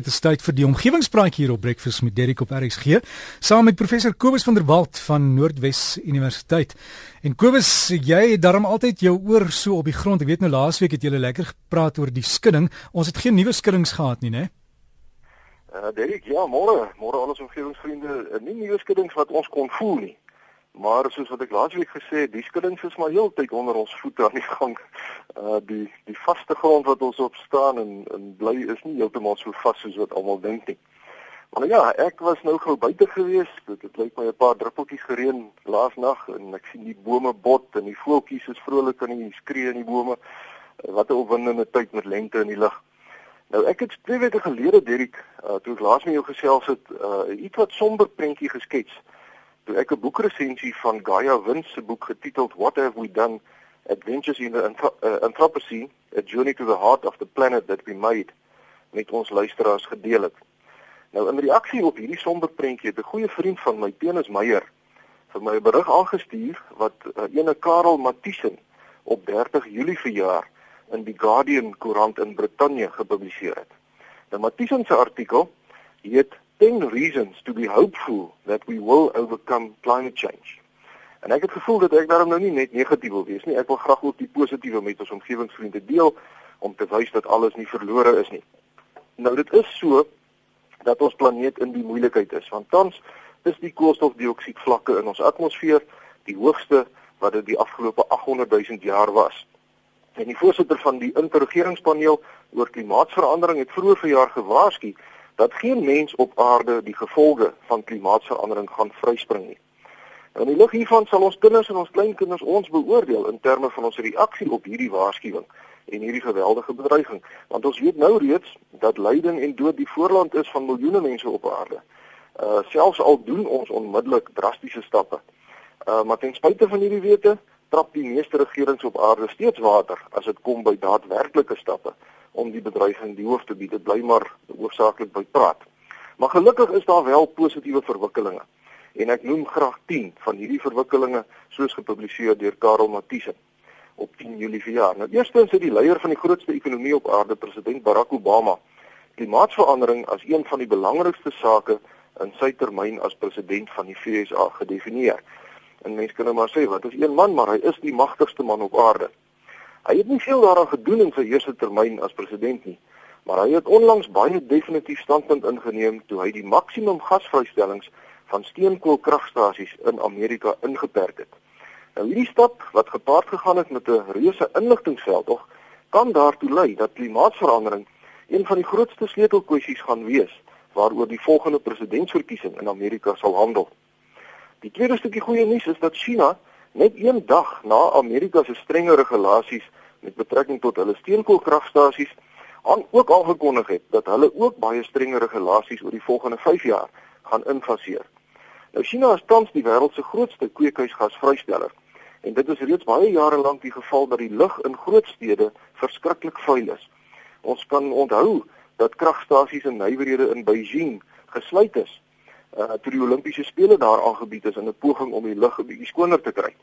Dit is tyd vir die omgewingspraatjie hier op Breakfast met Derrick op RXG, saam met professor Kobus van der Walt van Noordwes Universiteit. En Kobus, jy het darm altyd jou oor so op die grond. Ek weet nou laasweek het jy lekker gepraat oor die skudding. Ons het geen nuwe skuddings gehad nie, né? Uh Derrick, ja, môre, môre al ons omgewingsvriende, uh, nie nuwe skuddings wat ons kon voel nie. Maar soos wat ek laasweek gesê het, die skuddings is maar heeltyd onder ons voete aan die gang. Uh die die vaste grond wat ons op staan en en bly is nie heeltemal so vas soos wat almal dink nie. Maar ja, ek was nou gou buite gewees. Dit het lyk my 'n paar druppeltjies gereën laasnag en ek sien die bome bot en die voeltjies is vrolik aan die skree in die bome. Uh, wat 'n opwindende tyd met lente in die lug. Nou ek het twee weke gelede Derek, uh, toe ek laas met jou gesels het, uh, iets wat somber prentjie geskets toe ek 'n boekresensie van Gaia Wins se boek getiteld What Have We Done Adventures in the uh, Anthropocene A Journey to the Heart of the Planet That We Made met ons luisteraars gedeel het. Nou in reaksie op hierdie somber prentjie het 'n goeie vriend van my, Tenus Meyer, vir my 'n berig aangestuur wat uh, ene Karel Matthiesen op 30 Julie verjaar in die Guardian koerant in Brittanje gepubliseer het. Nou Matthiesen se artikel heet 10 reasons to be hopeful that we will overcome climate change. En ek het gevoel dat ek daarom nou nie net negatief wil wees nie. Ek wil graag ook die positiewe met ons omgewingsvriende deel om te wys dat alles nie verlore is nie. Nou dit is so dat ons planeet in die moeilikheid is want tans is die koolstofdioksied vlakke in ons atmosfeer die hoogste wat dit die afgelope 800 000 jaar was. En die voorsitter van die interregeringspaneel oor klimaatsverandering het vroeër verjaar gewaarsku dat geen mens op aarde die gevolge van klimaatsverandering gaan vryspring nie. Nou in die lig hiervan sal ons kinders en ons kleinkinders ons beoordeel in terme van ons reaksie op hierdie waarskuwing en hierdie geweldige bedreiging, want ons weet nou reeds dat lyding en dood die voorland is van miljoene mense op aarde. Uh selfs al doen ons onmiddellik drastiese stappe. Uh maar ten spyte van hierdie wete, trap die meeste regerings op aarde steeds water as dit kom by daadwerklike stappe om die bedreiging die hoof te bied. Dit bly maar hoofsaaklik by praat. Maar gelukkig is daar wel positiewe verwikkelinge. En ek noem graag 10 van hierdie verwikkelinge soos gepubliseer deur Karel Matthiesen op 10 Julie verjaar. Nou eerstens het die leier van die grootste ekonomie op aarde, president Barack Obama, klimaatsverandering as een van die belangrikste sake in sy termyn as president van die VSA gedefinieer. En mense kan nou maar sê wat is een man, maar hy is die magtigste man op aarde. Hy het nie veel daaraan gedoen in sy eerste termyn as president nie, maar hy het onlangs baie definitief standpunt ingeneem toe hy die maksimum gasvrystellings van steenkoolkragstasies in Amerika ingeperk het. Nou hierdie stap wat gepaard gegaan het met 'n reuse inligtingveldtog kan daartoe lei dat klimaatsverandering een van die grootste sleutelkwessies gaan wees waaroor die volgende presidentsverkiesing in Amerika sal handel. Die tweede stukkie goeie nuus is dat China net een dag na Amerika se strenge regulasies met betrekking tot hulle steenkoolkragstasies aan ook aangekondig het dat hulle ook baie strenge regulasies oor die volgende 5 jaar gaan infaseer. Nou China is tans die wêreld se grootste kweekhuisgasvrysteller en dit is reeds baie jare lank die geval dat die lug in groot stede verskriklik vuil is. Ons kan onthou dat kragstasies in nywerhede in Beijing gesluit is uh toe die Olimpiese spele daar aangebied is in 'n poging om die lug 'n bietjie skoner te kry.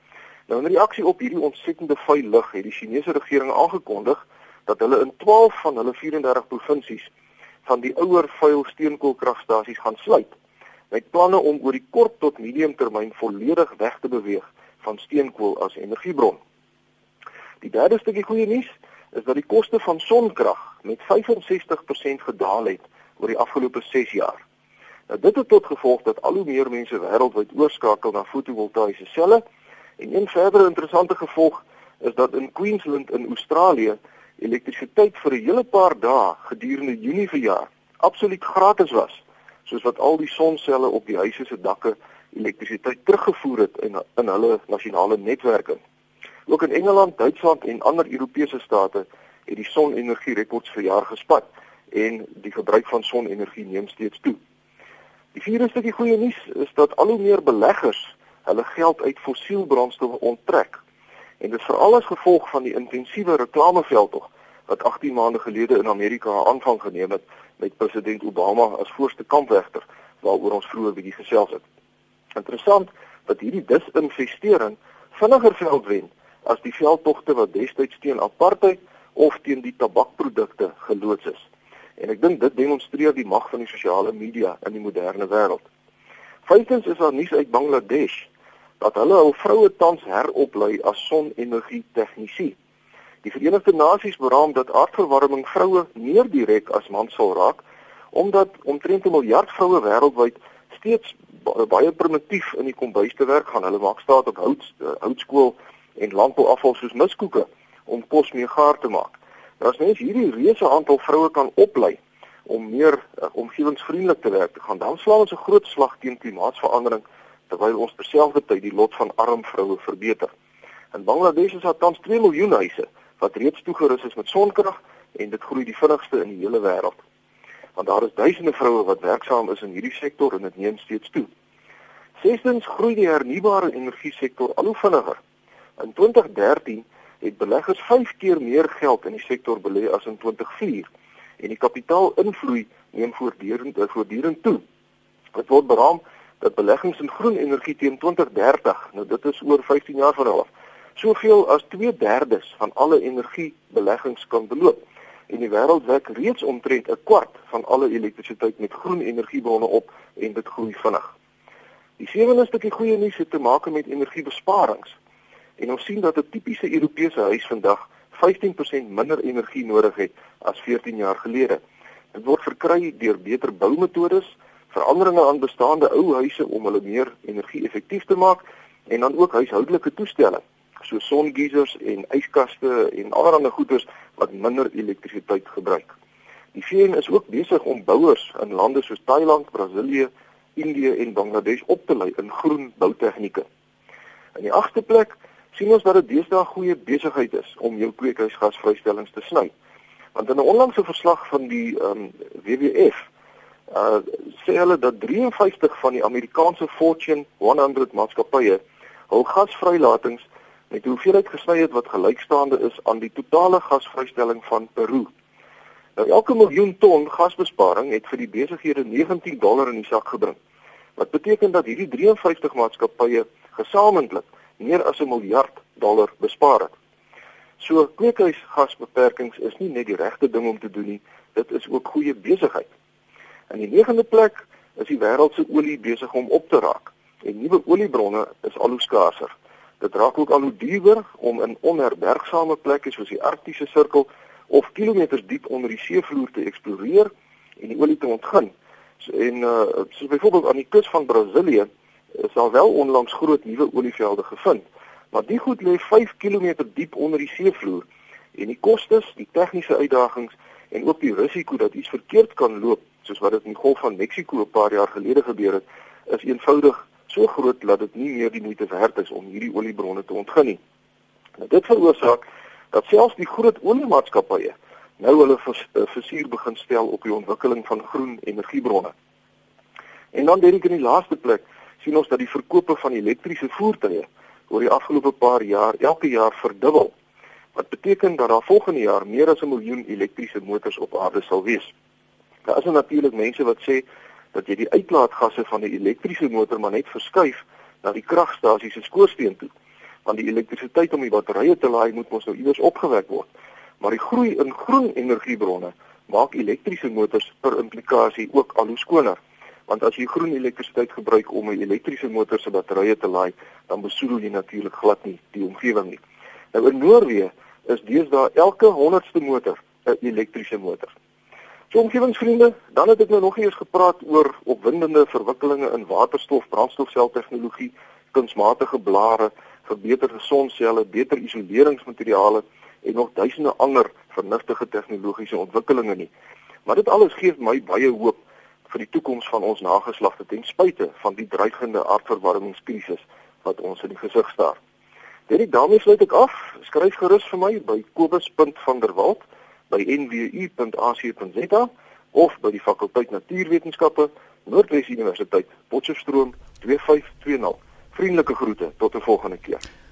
Nou in reaksie op hierdie ontsettende vuil lug het die Chinese regering aangekondig dat hulle in 12 van hulle 34 provinsies van die ouer vuil steenkoolkragstasies gaan sluit met planne om oor die kort tot medium termyn volledig weg te beweeg van steenkool as energiebron. Die derde stukkie goeie nuus is dat die koste van sonkrag met 65% gedaal het oor die afgelope 6 jaar. Nou dit het tot gevolg dat al hoe meer mense wêreldwyd oorskakel na fotovoltaïese selle en een verdere interessante gevolg is dat in Queensland in Australië elektrisiteit vir 'n hele paar dae gedurende Junie verjaar absoluut gratis was soos wat al die sonselle op die huise se dakke elektrisiteit teruggevoer het in in hulle nasionale netwerke. Ook in Engeland, Duitsland en ander Europese state het die sonenergie rekords verjaar gespat en die gebruik van sonenergie neem steeds toe. Die vierde stukkie goeie nuus is dat al hoe meer beleggers hulle geld uit fossielbrandstowwe onttrek. En dit is veral as gevolg van die intensiewe reklameveldtog wat 18 maande gelede in Amerika aanvang geneem het met president Obama as voorste kampvegter waaroor ons vroeër bietjie gesels het. Interessant dat hierdie disinvestering vinniger veld wen as die veldtogte wat destyds teen apartheid of teen die tabakprodukte geloods is. En ek dink dit demonstreer die mag van die sosiale media in die moderne wêreld. Vyftens is daar nuus uit Bangladesh dat hulle hul vroue tans heroplei as sonenergie tegnisie. Die Verenigde Nasies beraam dat aardverwarming vroue meer direk as mans sal raak omdat omtrent 'n miljard vroue wêreldwyd steeds baie primitief in die kombuis te werk gaan. Hulle maak staat op hout uh, houtskool en landbouafval soos miskoeke om kos mee gaar te maak. Nou as mens hierdie reuse aantal vroue kan oplei om meer uh, omgewingsvriendelik te werk te gaan, dan slaan ons 'n groot slag teen klimaatsverandering terwyl ons terselfdertyd die lot van arm vroue verbeter. In Bangladesh is daar tans 2 miljoen huise wat reeds toegerus is met sonkrag en dit groei die vinnigste in die hele wêreld. Want daar is duisende vroue wat werksaam is in hierdie sektor en dit neem steeds toe. Sestens groei die hernubare energie sektor al hoe vinniger. In 2013 het beleggers 5 keer meer geld in die sektor belê as in 2004 en die kapitaalinvloei neem voortdurend voortdurend toe. Dit word beraam dat beleggings in groen energie teen 2030, nou dit is oor 15 jaar van nou af, soveel as 2/3 van alle energiebeleggings kan beloop. En die wêreld werk reeds omtrent 'n kwart van alle elektrisiteit met groen energiebronne op en dit groei vinnig. Die sewende stukkie goeie nuus het te maak met energiebesparings. En ons sien dat 'n tipiese Europese huis vandag 15% minder energie nodig het as 14 jaar gelede. Dit word verkry deur beter boumetodes, veranderinge aan bestaande ou huise om hulle meer energie-effektief te maak en dan ook huishoudelike toestelle so songeisers en yskaste en allerlei goederes wat minder elektrisiteit gebruik. Die VN is ook besig om bouers in lande soos Thailand, Brasilië, Indië en Bangladesh op te lei in groen boutegnieke. In die agste plek sien ons dat dit deesdae goeie besigheid is om jou kweekhuisgasvrystellings te sny. Want in 'n onlangse verslag van die ehm um, WWF uh sê hulle dat 53 van die Amerikaanse Fortune 100 maatskappye hul gasvrylatings met 'n hoeveelheid gesnyheid wat gelykstaande is aan die totale gasvrystelling van Peru. Nou elke miljoen ton gasbesparing het vir die besighede 19 dollar in die sak gebring. Wat beteken dat hierdie 53 maatskappye gesamentlik meer as 'n miljard dollar bespaar het. So kweekhuisgasbeperkings is nie net die regte ding om te doen nie, dit is ook goeie besigheid. In die negende plek is die wêreld se olie besig om op te raak en nuwe oliebronne is al hoe skaarser. Dit raak ook al hoe duurder om in onherbergsame plekke soos die Arktiese sirkel of kilometers diep onder die seevloer te eksploreer en die olie te ontgin. So, en uh soos byvoorbeeld aan die kus van Brasilië is daar wel onlangs groot nuwe olievelde gevind. Maar die goed lê 5 km diep onder die seevloer en die kostes, die tegniese uitdagings en ook die risiko dat iets verkeerd kan loop, soos wat dit in die Golf van Mexiko 'n paar jaar gelede gebeur het, is eenvoudig so groot dat dit nie meer die moeite werd is om hierdie oliebronne te ontgin nie. Nou dit veroorsaak dat selfs die groot oliemaatskappye nou hulle versuur eh, begin stel op die ontwikkeling van groen energiebronne. En dan dink ek in die laaste plek sien ons dat die verkope van elektriese voertuie oor die afgelope paar jaar elke jaar verdubbel. Wat beteken dat daar volgende jaar meer as 'n miljoen elektriese motors op aarde sal wees. Daar is natuurlik mense wat sê dat jy die uitlaatgasse van 'n elektriese motor maar net verskuif na die kragstasie se skoorsteen toe. Want die elektrisiteit om die batterye te laai moet mos nou iewers opgewek word. Maar die groei in groen energiebronne maak elektriese motors per implikasie ook al hoe skoner. Want as jy groen elektrisiteit gebruik om 'n elektriese motor se batterye te laai, dan besoedel jy natuurlik glad nie die omgewing nie. Nou in Noorwe is deesdae elke 100ste motor 'n elektriese motor. So omgewingsvriende, dan het ek nou nog eers gepraat oor opwindende verwikkelinge in waterstof, brandstofseltegnologie, kunsmatige blare, verbeterde sonselle, beter isoleringsmateriale en nog duisende ander vernuftige tegnologiese ontwikkelinge nie. Maar dit alles gee my baie hoop vir die toekoms van ons nageslagte ten spyte van die dreigende aardverwarmingskrisis wat ons in die gesig staar. Dit daarmee sluit ek af. Skryf gerus vir my by kobus.vanderwalt by nwu.ac.za of by die fakulteit Natuurwetenskappe Noordwes Universiteit Potchefstroom 2520. Vriendelike groete tot 'n volgende keer.